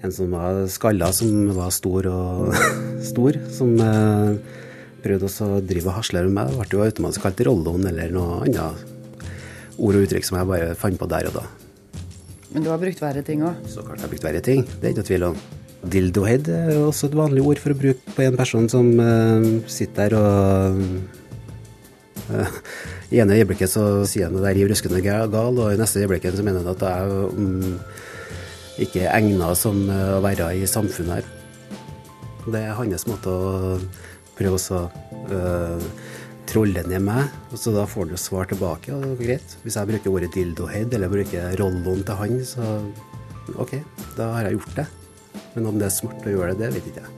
en som var skalla, som var stor og stor, som eh, prøvde å drive og hasle med meg. Det ble jo automatisk kalt Rollon eller noe annet ord og uttrykk som jeg bare fant på der og da. Men du har brukt verre ting òg? Så klart jeg har brukt verre ting, det er ikke noe tvil om. Dildohead er også et vanlig ord for å bruke på en person som eh, sitter der og eh, I ene øyeblikket så sier han at jeg riv ruskende gal, og i neste øyeblikket så mener han at jeg um, ikke egnet som uh, å være i samfunnet her. Det er hans måte å prøve å trolle ned meg, så da får du svar tilbake. og greit. Hvis jeg bruker ordet dildohead eller bruker rolloen til han, så OK, da har jeg gjort det. Men om det er smart å gjøre det, det vet ikke jeg.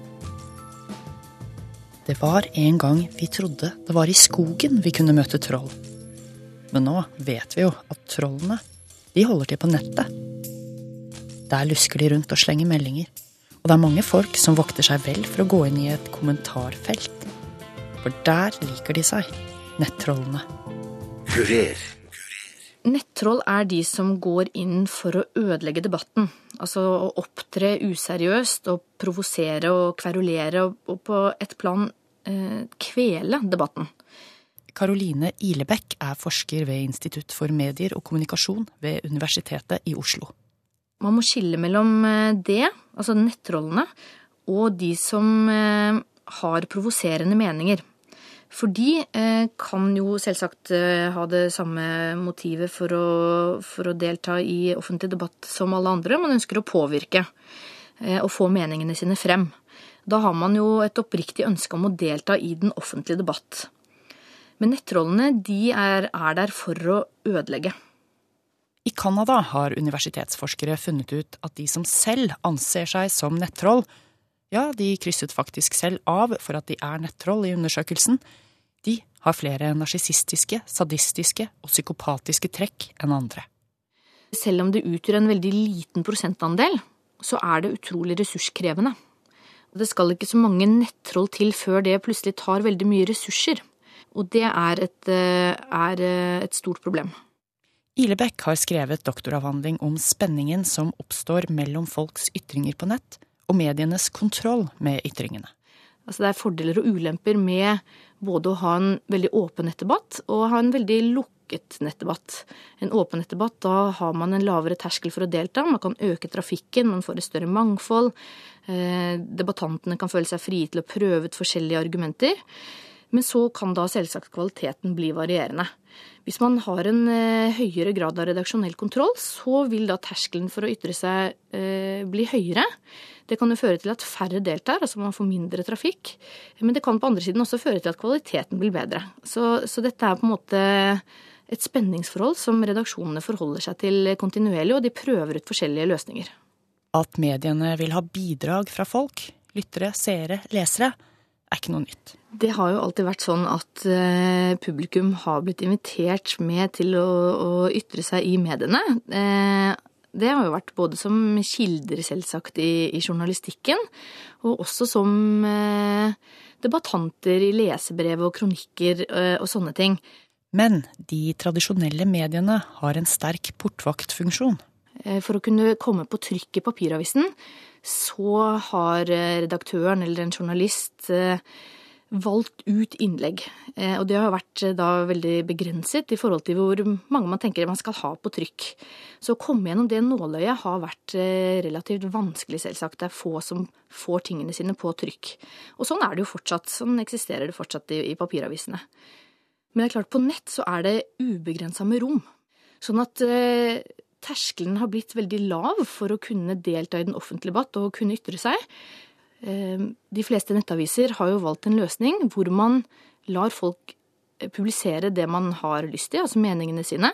Det var en gang vi trodde det var i skogen vi kunne møte troll. Men nå vet vi jo at trollene, de holder til på nettet. Der lusker de rundt og slenger meldinger. Og det er mange folk som vokter seg vel for å gå inn i et kommentarfelt. For der liker de seg, nettrollene. Kurer. Nettroll er de som går inn for å ødelegge debatten. Altså å opptre useriøst og provosere og kverulere og på et plan eh, kvele debatten. Karoline Ilebekk er forsker ved Institutt for medier og kommunikasjon ved Universitetet i Oslo. Man må skille mellom eh, det, altså nettrollene, og de som eh, har provoserende meninger. For de eh, kan jo selvsagt ha det samme motivet for å, for å, delta i offentlig debatt som alle andre. Man ønsker å påvirke og få meningene sine frem. Da har man jo et oppriktig ønske om å delta i den offentlige debatt. Men nettrollene de er, er der for å ødelegge. I Canada har universitetsforskere funnet ut at de som selv anser seg som nettroll, ja, de krysset faktisk selv av for at de er nettroll i undersøkelsen, de har flere narsissistiske, sadistiske og psykopatiske trekk enn andre. Selv om det utgjør en veldig liten prosentandel, så er det utrolig ressurskrevende. Det skal ikke så mange nettroll til før det plutselig tar veldig mye ressurser. Og det er et, eh, er eh, et stort problem. Ilebekk har skrevet doktoravhandling om spenningen som oppstår mellom folks ytringer på nett, og medienes kontroll med ytringene. Altså det er fordeler og ulemper med både å ha en veldig åpen nettdebatt og ha en veldig lukket nettdebatt. En åpen nettdebatt, da har man en lavere terskel for å delta. Man kan øke trafikken, man får et større mangfold. Eh, debattantene kan føle seg frie til å prøve ut forskjellige argumenter. Men så kan da selvsagt kvaliteten bli varierende. Hvis man har en eh, høyere grad av redaksjonell kontroll, så vil da terskelen for å ytre seg eh, bli høyere. Det kan jo føre til at færre deltar, altså man får mindre trafikk. Men det kan på andre siden også føre til at kvaliteten blir bedre. Så, så dette er på en måte et spenningsforhold som redaksjonene forholder seg til kontinuerlig, og de prøver ut forskjellige løsninger. At mediene vil ha bidrag fra folk, lyttere, seere, lesere, er ikke noe nytt. Det har jo alltid vært sånn at eh, publikum har blitt invitert med til å, å ytre seg i mediene. Eh, det har jo vært både som kilder, selvsagt, i, i journalistikken, og også som eh, debattanter i lesebrev og kronikker og sånne ting. Men de tradisjonelle mediene har en sterk portvaktfunksjon. Eh, for å kunne komme på trykk i papiravisen, så har eh, redaktøren eller en journalist eh, valgt ut innlegg. Og det har vært da veldig begrenset i forhold til hvor mange man tenker man skal ha på trykk. Så å komme gjennom det nåløyet har vært relativt vanskelig, selvsagt. Det er få som får tingene sine på trykk. Og sånn er det jo fortsatt. Sånn eksisterer det fortsatt i, papiravisene. Men det er klart, på nett så er det ubegrensa med rom. Sånn at terskelen har blitt veldig lav for å kunne delta i den offentlige debatt og kunne ytre seg. Ehm, de fleste nettaviser har jo valgt en løsning hvor man lar folk eh, publisere det man har lyst til, altså meningene sine,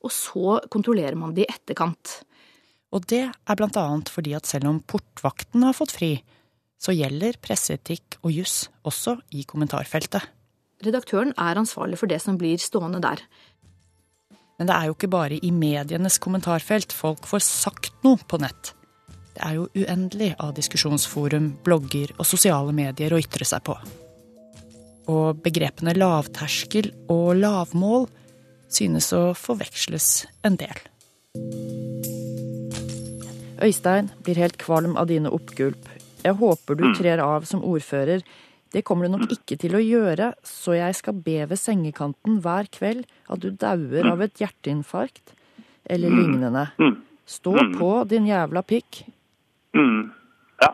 og så kontrollerer man det i etterkant. Og det er blant annet fordi at selv om portvakten har fått fri, så gjelder presseetikk og juss også i kommentarfeltet. Redaktøren er ansvarlig for det som blir stående der. Men det er jo ikke bare i medienes kommentarfelt folk får sagt noe på nett. Det er jo uendelig av diskusjonsforum, blogger og sosiale medier å ytre seg på. Og begrepene lavterskel og lavmål synes å forveksles en del. Øystein blir helt kvalm av dine oppgulp. Jeg håper du trer av som ordfører. Det kommer du nok ikke til å gjøre, så jeg skal be ved sengekanten hver kveld at du dauer av et hjerteinfarkt eller lignende. Stå på, din jævla pikk. Mm. Ja.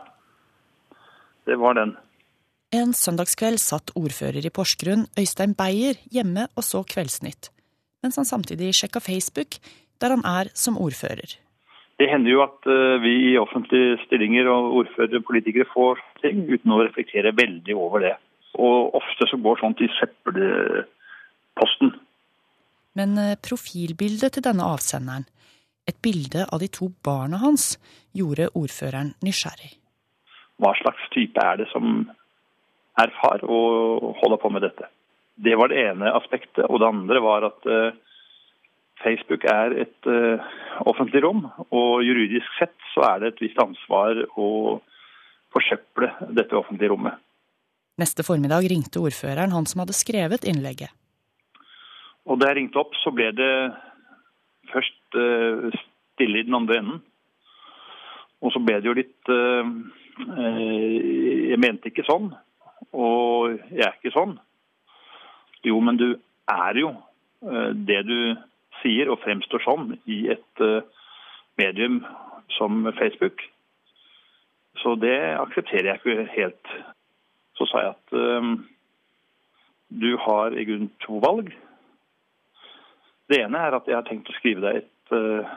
Det var den. En søndagskveld satt ordfører i Porsgrunn, Øystein Beyer, hjemme og så Kveldsnytt, mens han samtidig sjekka Facebook, der han er som ordfører. Det hender jo at eh, vi i offentlige stillinger og ordførere og politikere får ting uten å reflektere veldig over det. Og ofte så går sånt i søppelposten. Men eh, profilbildet til denne avsenderen, et bilde av de to barna hans, gjorde ordføreren nysgjerrig. Hva slags type er det som er far og holder på med dette? Det var det ene aspektet. Og det andre var at eh, Facebook er et eh, offentlig rom, og juridisk sett så er det et visst ansvar å forsøple dette offentlige rommet. Neste formiddag ringte ordføreren han som hadde skrevet innlegget. Og da jeg ringte opp, så ble det først uh, stille i den andre enden. Og så ble det jo litt uh, uh, Jeg mente ikke sånn, og jeg er ikke sånn. Jo, men du er jo det du sier og fremstår sånn i et medium som Facebook. Så det aksepterer jeg ikke helt. Så sa jeg at eh, du har i grunnen to valg. Det ene er at jeg har tenkt å skrive deg et uh,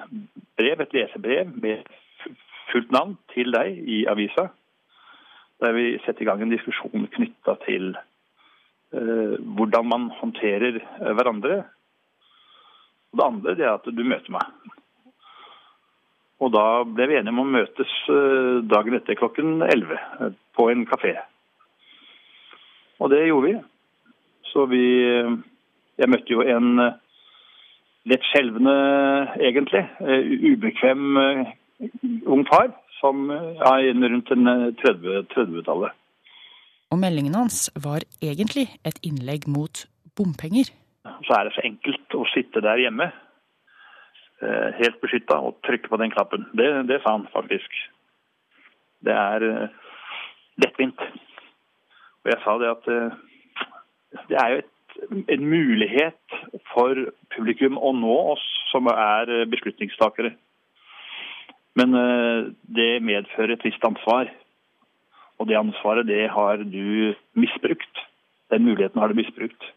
brev, et lesebrev med fullt navn til deg i avisa. Der vi setter i gang en diskusjon knytta til uh, hvordan man håndterer eh, hverandre. Og det andre er at du møter meg. Og da ble vi enige om å møtes eh, dagen etter klokken 11 eh, på en kafé. Og det gjorde vi. Så vi eh, Jeg møtte jo en lett skjelvende, egentlig, ubekvem ung far som er rundt en eh, 30 30-tallet. Og meldingen hans var egentlig et innlegg mot bompenger. Så er det så enkelt å sitte der hjemme, helt beskytta, og trykke på den knappen. Det, det sa han faktisk. Det er eh, lettvint. Og jeg sa det at eh, det er jo et, en mulighet for publikum å nå oss som er eh, beslutningstakere. Men eh, det medfører et visst ansvar. Og det ansvaret, det har du misbrukt. Den muligheten har du misbrukt.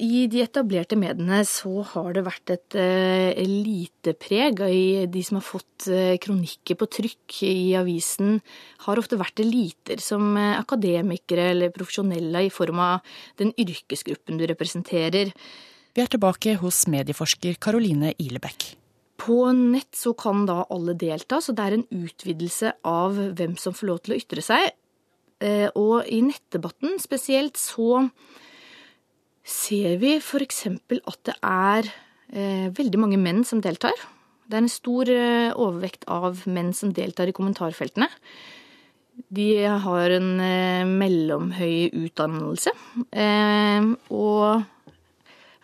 I de etablerte mediene så har det vært et lite elitepreg. I de som har fått eh, kronikker på trykk i avisen, har ofte vært eliter som eh, akademikere eller profesjonelle i form av den yrkesgruppen du representerer. Vi er tilbake hos medieforsker Caroline Ilebekk. På nett så kan da alle delta, så det er en utvidelse av hvem som får lov til å ytre seg. Eh, Og i nettdebatten spesielt så ser vi f.eks. at det er eh, veldig mange menn som deltar. Det er en stor eh, overvekt av menn som deltar i kommentarfeltene. De har en eh, mellomhøy utdannelse og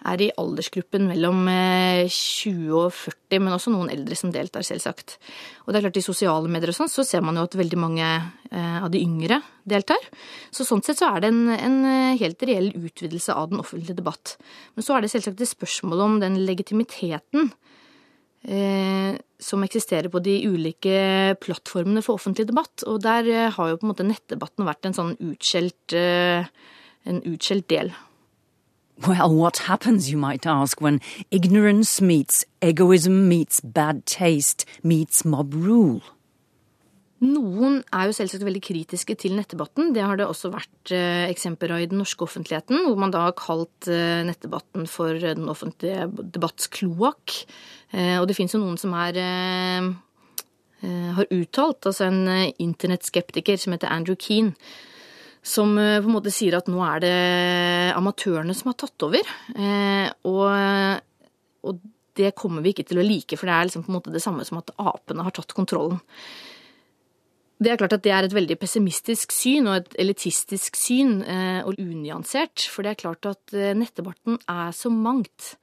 er i aldersgruppen mellom eh, 20 og 40, men også noen eldre som deltar, selvsagt. Og det er klart I sosiale medier og sånn, så ser man jo at veldig mange eh, av de yngre deltar. Så Sånn sett så er det en, en eh, helt reell utvidelse av den offentlige debatt. Men så er det selvsagt et spørsmål om den legitimiteten eh, som eksisterer på de ulike plattformene for offentlig debatt. Og der eh, har jo på en måte nettdebatten vært en sånn utskjelt, eh, en utskjelt del. Well, what happens, you might ask, when ignorance meets egoism meets bad taste meets mob rule? Noen er jo selvsagt veldig kritiske til nettdebatten. Det har det også vært eh, eksempler av i den norske offentligheten, hvor man da har kalt eh, nettdebatten for den offentlige debatts kloakk. Eh, og det fins jo noen som er eh, eh, har uttalt, altså en eh, internettskeptiker som heter Andrew Keane, som eh, på en måte sier at nå er det amatørene som har tatt over. Eh, og, og det kommer vi ikke til å like, for det er liksom på en måte det samme som at apene har tatt kontrollen. Det er klart at det er et veldig pessimistisk syn og et elitistisk syn, eh, og unyansert. For det er klart at nettebarten er så mangt.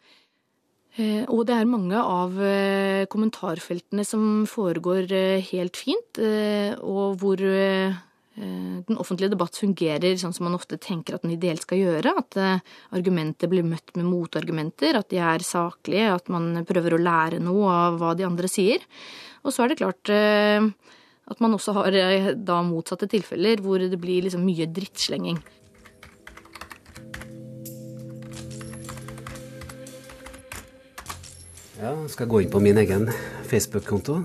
Og det er mange av kommentarfeltene som foregår helt fint, og hvor den offentlige debatt fungerer sånn som man ofte tenker at den ideelt skal gjøre. At argumenter blir møtt med motargumenter, at de er saklige, at man prøver å lære noe av hva de andre sier. Og så er det klart at man også har da motsatte tilfeller hvor det blir liksom mye drittslenging. Ja, skal gå inn på min egen Facebook-konto.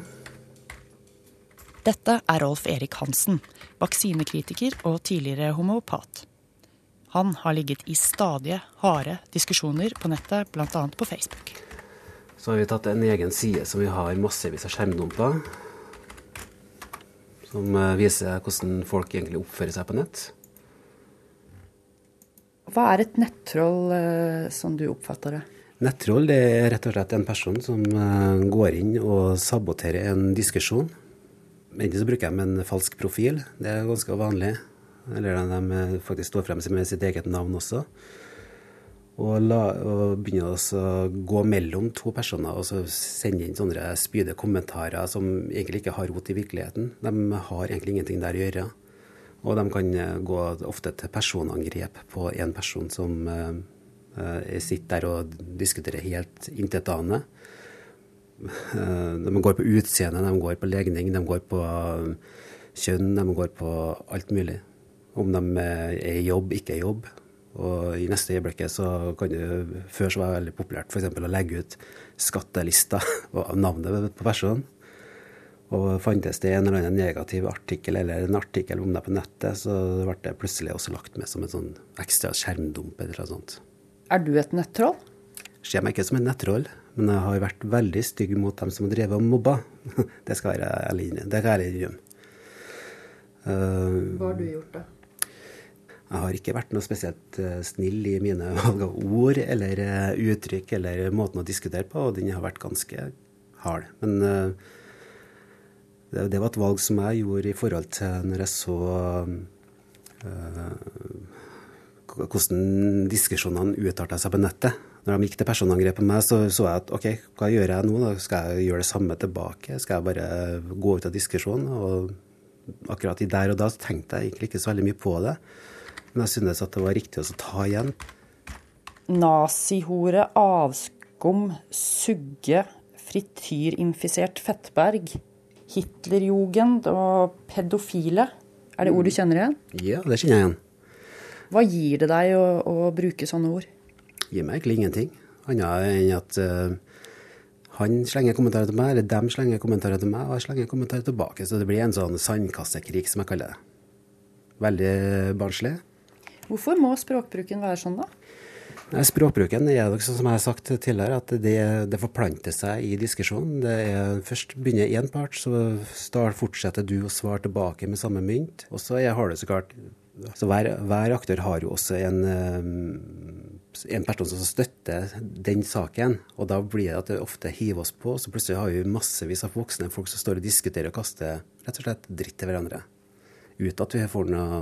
Dette er Rolf Erik Hansen, vaksinekritiker og tidligere homopat. Han har ligget i stadige, harde diskusjoner på nettet, bl.a. på Facebook. Så har vi tatt en egen side som vi har massevis av skjermdumper. Som eh, viser hvordan folk egentlig oppfører seg på nett. Hva er et nettroll, eh, som du oppfatter det? Nettroll det er rett og slett en person som eh, går inn og saboterer en diskusjon. Enten så bruker de en falsk profil, det er ganske vanlig. Eller de faktisk står frem med sitt eget navn også. Og, la, og begynner å gå mellom to personer og sende inn sånne spydige kommentarer som egentlig ikke har rot i virkeligheten. De har egentlig ingenting der å gjøre. Og de kan gå ofte til personangrep på en person som eh, Eh, sitter der og diskuterer helt intetane. Eh, de går på utseende, de går på legning, de går på eh, kjønn, de går på alt mulig. Om de er i jobb, ikke i jobb. Og i neste øyeblikk så kan det før så var det veldig populært f.eks. å legge ut skattelister og navnet på personen. Og fantes det en eller annen negativ artikkel eller en artikkel om deg på nettet, så ble det plutselig også lagt med som en sånn ekstra skjermdump eller noe sånt. Er du et nettroll? Ser meg ikke som en nettroll, men jeg har vært veldig stygg mot dem som har drevet og mobba. Det skal jeg ærlig innrømme. Hva har du gjort, da? Jeg har ikke vært noe spesielt eh, snill i mine valg av ord eller eh, uttrykk eller måten å diskutere på, og den har vært ganske hard. Men eh, det var et valg som jeg gjorde i forhold til når jeg så hvordan diskusjonene utarta seg på nettet. Når de gikk til personangrep på meg, så så jeg at OK, hva gjør jeg nå? da? Skal jeg gjøre det samme tilbake? Skal jeg bare gå ut av diskusjonen? Og akkurat i der og da så tenkte jeg egentlig ikke så veldig mye på det. Men jeg syntes at det var riktig å ta igjen. Nazihore, avskum, sugge, frityrinfisert fettberg, Hitlerjugend og pedofile. Er det ord du kjenner igjen? Ja, det kjenner jeg igjen. Hva gir det deg å, å bruke sånne ord? Gir meg egentlig ingenting. Annet enn at uh, han slenger kommentarer til meg, eller dem slenger kommentarer til meg, og jeg slenger kommentarer tilbake. Så det blir en sånn sandkastekrig, som jeg kaller det. Veldig barnslig. Hvorfor må språkbruken være sånn, da? Språkbruken er nok sånn som jeg har sagt tidligere, at det, det forplanter seg i diskusjonen. Det er, først begynner én part, så fortsetter du å svare tilbake med samme mynt. Og så har du så klart så hver, hver, aktør har jo også en, eh, en, person som støtter den saken. Og da blir det at det ofte hiver oss på. Så plutselig har vi massevis av voksne folk som står og diskuterer og kaster rett og slett dritt til hverandre. Uten at vi får noe,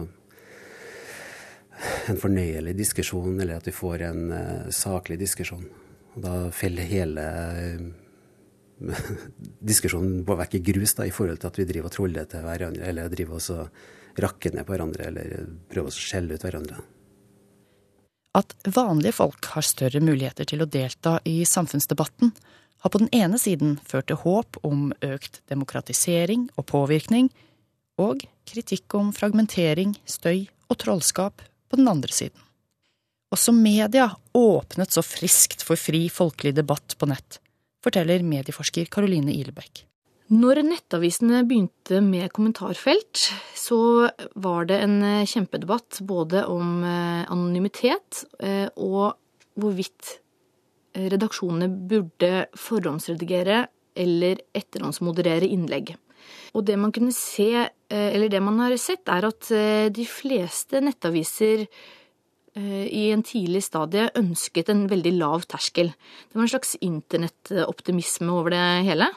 en fornøyelig diskusjon, eller at vi får en uh, saklig diskusjon. Og da faller hele uh, diskusjonen vekk i grus da, i forhold til at vi driver og troller til hverandre, eller driver og rakker ned på hverandre eller prøver å skjelle ut hverandre. At vanlige folk har større muligheter til å delta i samfunnsdebatten, har på den ene siden ført til håp om økt demokratisering og påvirkning, og kritikk om fragmentering, støy og trollskap på den andre siden. Også media åpnet så friskt for fri folkelig debatt på nett, forteller medieforsker Caroline Ilebekk. Når nettavisene begynte med kommentarfelt, så var det en eh, kjempedebatt både om eh, anonymitet eh, og hvorvidt redaksjonene burde forhåndsredigere eller etterhåndsmoderere innlegg. Og det man kunne se, eller det man har sett, er at de fleste nettaviser i en tidlig stadie ønsket en veldig lav terskel. Det var en slags internettoptimisme over det hele.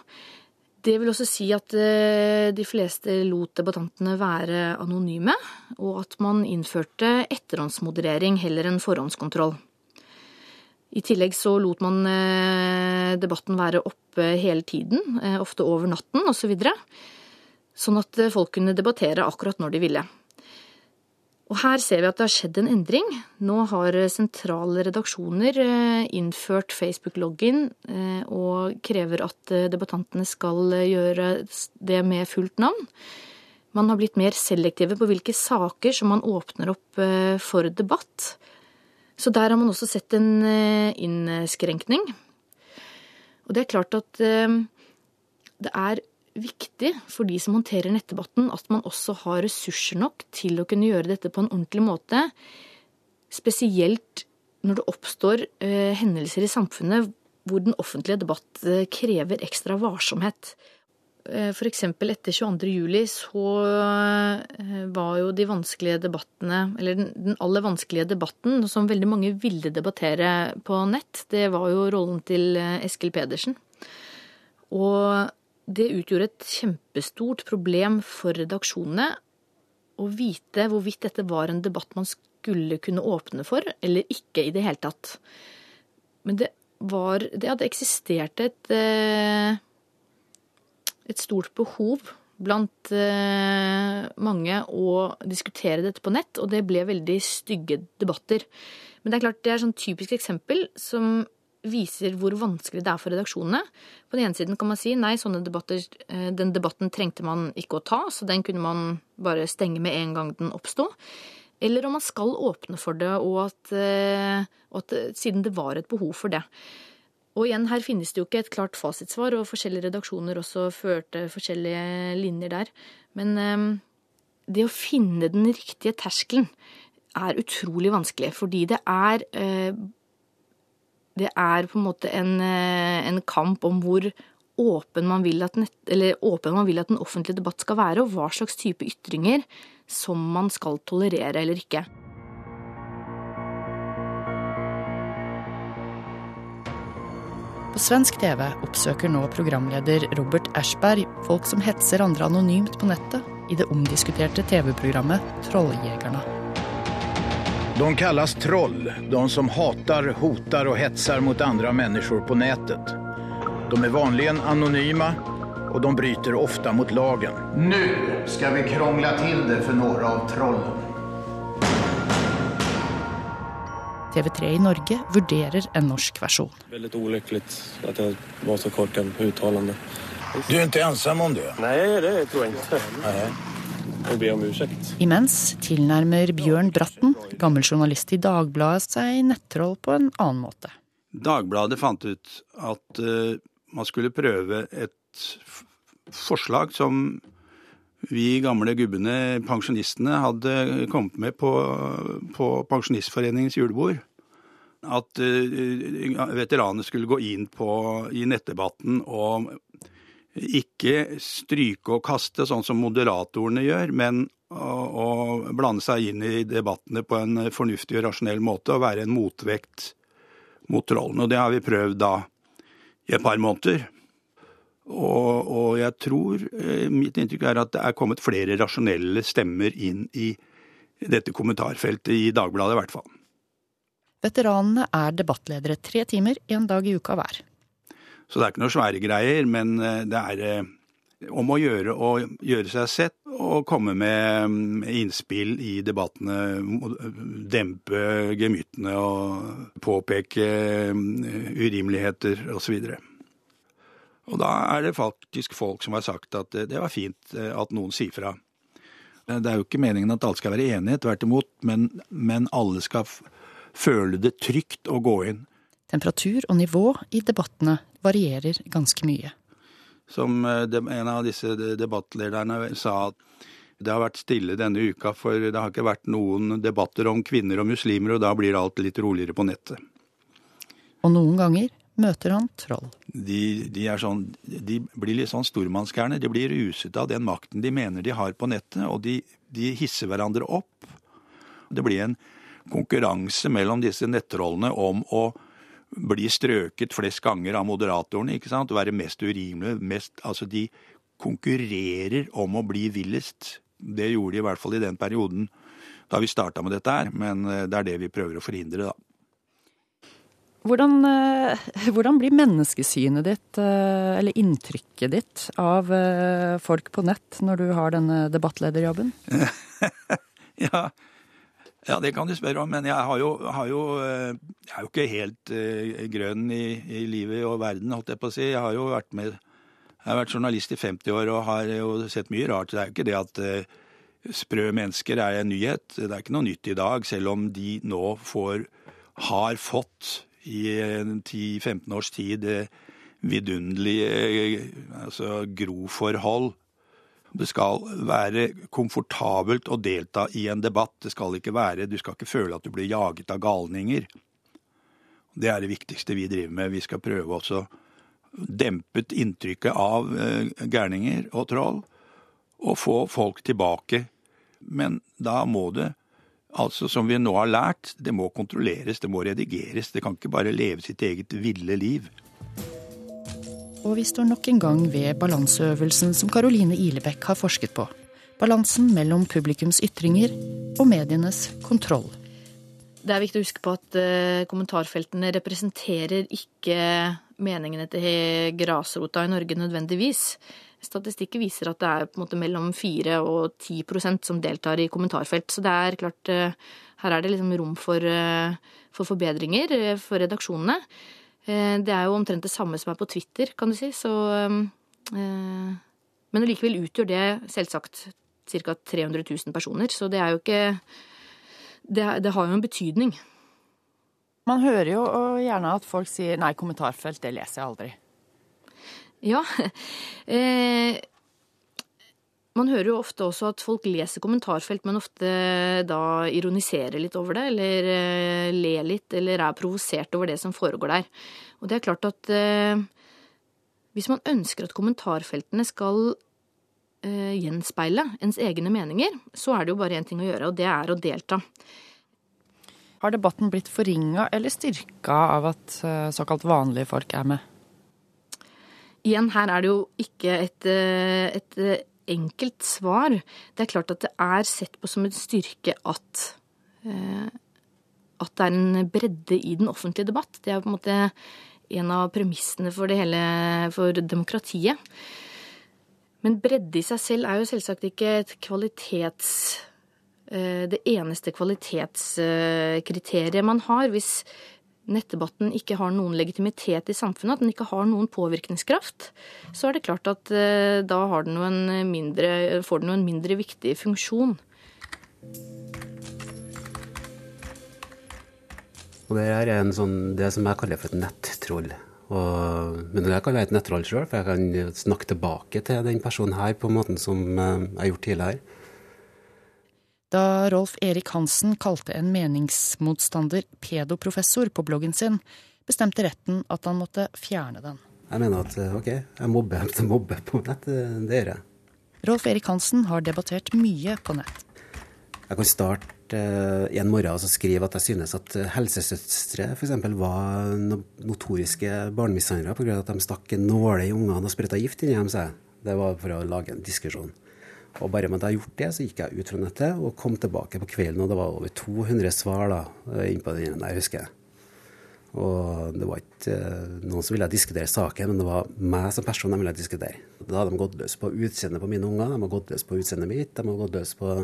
Det vil også si at eh, de fleste lot debattantene være anonyme, og at man innførte etterhåndsmoderering heller enn forhåndskontroll. I tillegg så lot man eh, debatten være oppe hele tiden, eh, ofte over natten osv. Så sånn at folk kunne debattere akkurat når de ville. Og her ser vi at det har skjedd en endring. Nå har sentrale redaksjoner innført Facebook-login og krever at debattantene skal gjøre det med fullt navn. Man har blitt mer selektive på hvilke saker som man åpner opp for debatt. Så der har man også sett en eh, innskrenkning. Og det er klart at eh, det er viktig for de som håndterer nettdebatten, at man også har ressurser nok til å kunne gjøre dette på en ordentlig måte. Spesielt når det oppstår eh, hendelser i samfunnet hvor den offentlige debatt krever ekstra varsomhet. Eh, F.eks. etter 22. juli så eh, var jo de vanskelige debattene, eller den aller vanskelige debatten som veldig mange ville debattere på nett, det var jo rollen til eh, Eskil Pedersen. Og det utgjorde et kjempestort problem for redaksjonene å vite hvorvidt dette var en debatt man skulle kunne åpne for, eller ikke i det hele tatt. Men det var Det hadde eksistert et et stort behov blant eh, mange å diskutere dette på nett, og det ble veldig stygge debatter. Men det er klart det er sånn typisk eksempel som viser hvor vanskelig det er for redaksjonene. På den ene siden kan man si nei, sånne debatter, eh, den debatten trengte man ikke å ta, så den kunne man bare stenge med en gang den oppsto. Eller om man skal åpne for det, og at, eh, og at siden det var et behov for det. Og igjen, her finnes det jo ikke et klart fasitsvar, og forskjellige redaksjoner også førte forskjellige linjer der. Men det å finne den riktige terskelen er utrolig vanskelig, fordi det er Det er på en måte en, uh, en kamp om hvor åpen man, nett, åpen man vil at den offentlige debatt skal være, og hva slags type ytringer som man skal tolerere eller ikke. På svensk TV oppsøker nå programleder Robert Ashberg folk som hetser andre anonymt på nettet i det omdiskuterte TV-programmet Trolljägarna. De kalles troll, de som hater, hotar og hetser mot andre mennesker på nettet. De er vanlig anonyme, og de bryter ofte mot lagen. Nå skal vi krångla til det for noen av trollene. TV3 i Norge vurderer en norsk versjon. Veldig ulykkelig at jeg var så korken uttalende. Du er ikke ensom om det? Nei, det tror jeg ikke. Jeg be om unnskyld. Imens tilnærmer Bjørn Bratten, gammel journalist i Dagbladet, seg nettroll på en annen måte. Dagbladet fant ut at uh, man skulle prøve et forslag som vi gamle gubbene, pensjonistene, hadde kommet med på, på Pensjonistforeningens julebord. At uh, veteranene skulle gå inn på, i nettdebatten og ikke stryke og kaste, sånn som moderatorene gjør, men å, å blande seg inn i debattene på en fornuftig og rasjonell måte og være en motvekt mot trollene. Og det har vi prøvd da i et par måneder. Og, og, jeg tror, eh, mitt inntrykk er at det er kommet flere rasjonelle stemmer inn i dette kommentarfeltet, i Dagbladet i hvert fall. Veteranene er debattledere tre timer en dag i uka hver. Så det er ikke noe svære greier, men eh, det er eh, om å gjøre å gjøre seg sett og komme med mm, innspill i debattene. Dempe gemyttene og påpeke mm, urimeligheter osv. Og da er det faktisk folk som har sagt at det var fint eh, at noen sier fra. Det er jo ikke meningen at alle skal være enige, tvert imot, men, men alle skal føle det trygt å gå inn. Temperatur og nivå i debattene varierer ganske mye. Som eh, en av disse debattlederne sa, at det har vært stille denne uka, for det har ikke vært noen debatter om kvinner og muslimer, og da blir alt litt roligere på nettet. Og noen ganger møter han troll. De, de, sånn, de blir litt sånn stormannsgærne. De blir ruset av den makten de mener de har på nettet, og de, de hisser hverandre opp. Det blir en konkurranse mellom disse nettrollene om å bli strøket flest ganger av moderatorene, ikke sant, være mest urimelige. Mest, altså de konkurrerer om å bli villest. Det gjorde de i hvert fall i den perioden da vi starta med dette her, men eh, det er det vi prøver å forhindre, da. Hvordan, eh, hvordan, blir menneskesynet ditt, eh, eller inntrykket ditt, av folk på nett når du har denne debattlederjobben? ja, ja, det kan du spørre om. Men jeg, har jo, har jo, jeg er jo ikke helt uh, grønn i, i, livet og verden, holdt jeg på å si. Jeg har jo vært med Jeg har vært journalist i 50 år og har jo sett mye rart. Det er jo ikke det at uh, sprø mennesker er en nyhet. Det er ikke noe nytt i dag, selv om de nå får Har fått i 10-15 års tid vidunderlige altså, groforhold det skal være komfortabelt å delta i en debatt. Det skal ikke være, Du skal ikke føle at du blir jaget av galninger. Det er det viktigste vi driver med. Vi skal prøve også dempet inntrykket av eh, gærninger og troll, og få folk tilbake. Men da må det, altså som vi nå har lært, det må kontrolleres, det må redigeres. Det kan ikke bare leve sitt eget ville liv. Og vi står nok en gang ved balanseøvelsen som Caroline Ilebekk har forsket på. Balansen mellom publikums ytringer og medienes kontroll. Det er viktig å huske på at uh, kommentarfeltene representerer ikke meningene til grasrota i Norge nødvendigvis. Statistikken viser at det er på en måte mellom 4 og 10% som deltar i kommentarfelt. Så det er klart, uh, her er det liksom rom for, uh, for forbedringer for redaksjonene. Eh, det er jo omtrent det samme som er på Twitter, kan du si. Så, eh, men likevel utgjør det selvsagt ca. 300 000 personer, så det er jo ikke det, det, har jo en betydning. Man hører jo gjerne at folk sier 'nei, kommentarfelt, det leser jeg aldri'. Ja. Eh, man hører jo ofte også at folk leser kommentarfelt, men ofte da ironiserer litt over det, eller uh, ler litt, eller er provosert over det som foregår der. Og det er klart at uh, hvis man ønsker at kommentarfeltene skal gjenspeile ens egne meninger, så er det jo bare én ting å gjøre, og det er å delta. Har debatten blitt forringa eller styrka av at såkalt vanlige folk er med? Igjen, her er det jo ikke et, et enkelt svar. Det er klart at det er sett på som en styrke at, eh, at det er en bredde i den offentlige debatt. Det er på en måte en av premissene for det hele for demokratiet. Men bredde i seg selv er jo selvsagt ikke et kvalitets eh, det eneste kvalitetskriteriet man har. Hvis nettdebatten ikke har noen legitimitet i samfunnet, at den ikke har noen påvirkningskraft, så er det klart at eh, da den mindre, får den en mindre viktig funksjon. Og det er en sånn, det som jeg kaller for et nettroll. Og, men jeg kan være et nettroll sjøl, for jeg kan snakke tilbake til den personen her på måten som eh, jeg har gjort tidligere. Da Rolf Erik Hansen kalte en meningsmotstander pedoprofessor på bloggen sin, bestemte retten at han måtte fjerne den. Jeg mener at ok, jeg mobber, jeg mobber på nett. Det gjør jeg. Rolf Erik Hansen har debattert mye på nett. Jeg kan starte uh, en morgen og skrive at jeg synes at helsesøstre f.eks. var notoriske barnemishandlere pga. at de stakk nåler i ungene og sprøyta gift inni dem. Det var for å lage en diskusjon. Og bare med at jeg har gjort det, så gikk jeg ut fra nettet og kom tilbake på kvelden, og det var over 200 svar da, innpå den der, husker jeg. Og det var ikke uh, noen som ville diskutere saken, men det var meg som person de ville diskutere. Da hadde de gått løs på utseendet på mine unger, de har gått løs på utseendet mitt, de har gått løs på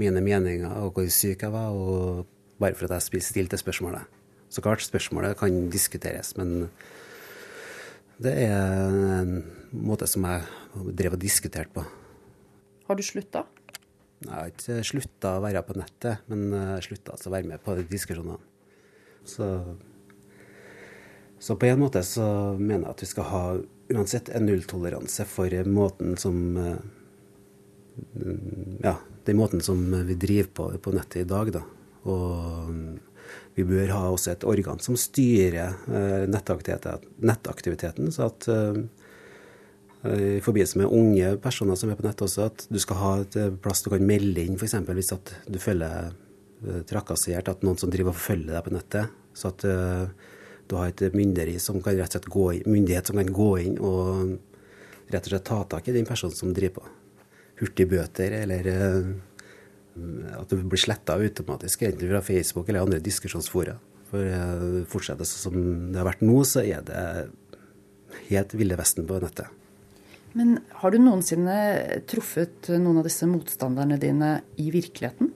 mine meninger og hvor syk jeg var, og bare for at jeg stilte spørsmålet. Så klart, spørsmålet kan diskuteres, men det er en måte som jeg drev og diskuterte på. Har du slutta? Jeg har ikke slutta å være på nettet, men slutta altså å være med på diskusjonene. Så, så, på en måte så mener jeg at vi skal ha uansett en nulltoleranse for måten som eh, Ja, den måten som vi driver på på nettet i dag, da. Og vi bør ha også et organ som styrer nettaktiviteten, nettaktiviteten, så at eh, Eh, i forbindelse med unge personer som er på nett også, at du skal ha et eh, plass du kan melde inn, f.eks. hvis at du føler eh, trakassert, at noen som driver og forfølger deg på nettet. Så at du har et som kan rett og slett gå inn, myndighet som kan gå inn og rett og slett ta tak i den personen som driver på. Hurtigbøter eller at du blir sletta automatisk, enten fra Facebook eller andre diskusjonsfora. For eh, fortsetter det som det har vært nå, så er det helt ville vesten på nettet. Men har du noensinne truffet noen av disse motstanderne dine i virkeligheten?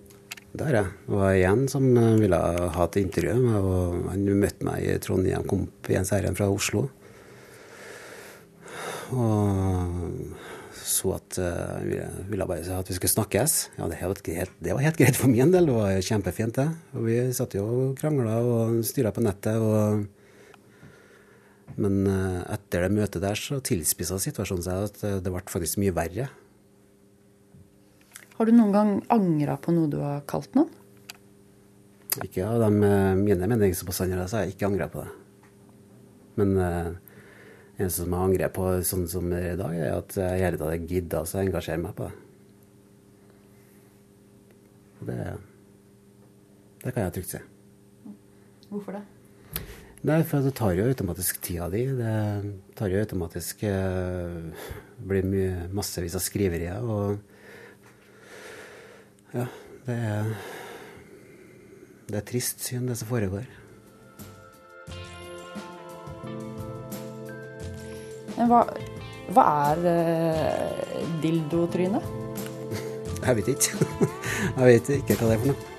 Har jeg. Det var en som eh, ville ha et intervju Han møtte meg i Trondheim, kom opp i en serie fra Oslo. Og så at uh, han ville bare at vi skulle snakkes. Ja, det, var helt, det var helt greit for min del. Det var kjempefint, det. Og vi satt jo og krangla og styra på nettet. og men uh, etter det møtet der så tilspissa situasjonen seg at det ble faktisk mye verre. Har du noen gang angra på noe du har kalt noen? Ikke av de mine meningspåstander, så har jeg ikke angra på det. Men eh, eneste som jeg angrer på sånn som i dag, er at jeg gjerne hadde gidda å engasjere meg på det. Og det, det kan jeg trygt si. Hvorfor det? Nei, for det tar jo automatisk tida di. Det tar jo automatisk uh, blir mye, massevis av skriverier. og ja, det er Det er trist syn, det som foregår. Men hva, hva er uh, dildotryne? Jeg vet ikke. Jeg vet ikke hva det er for noe.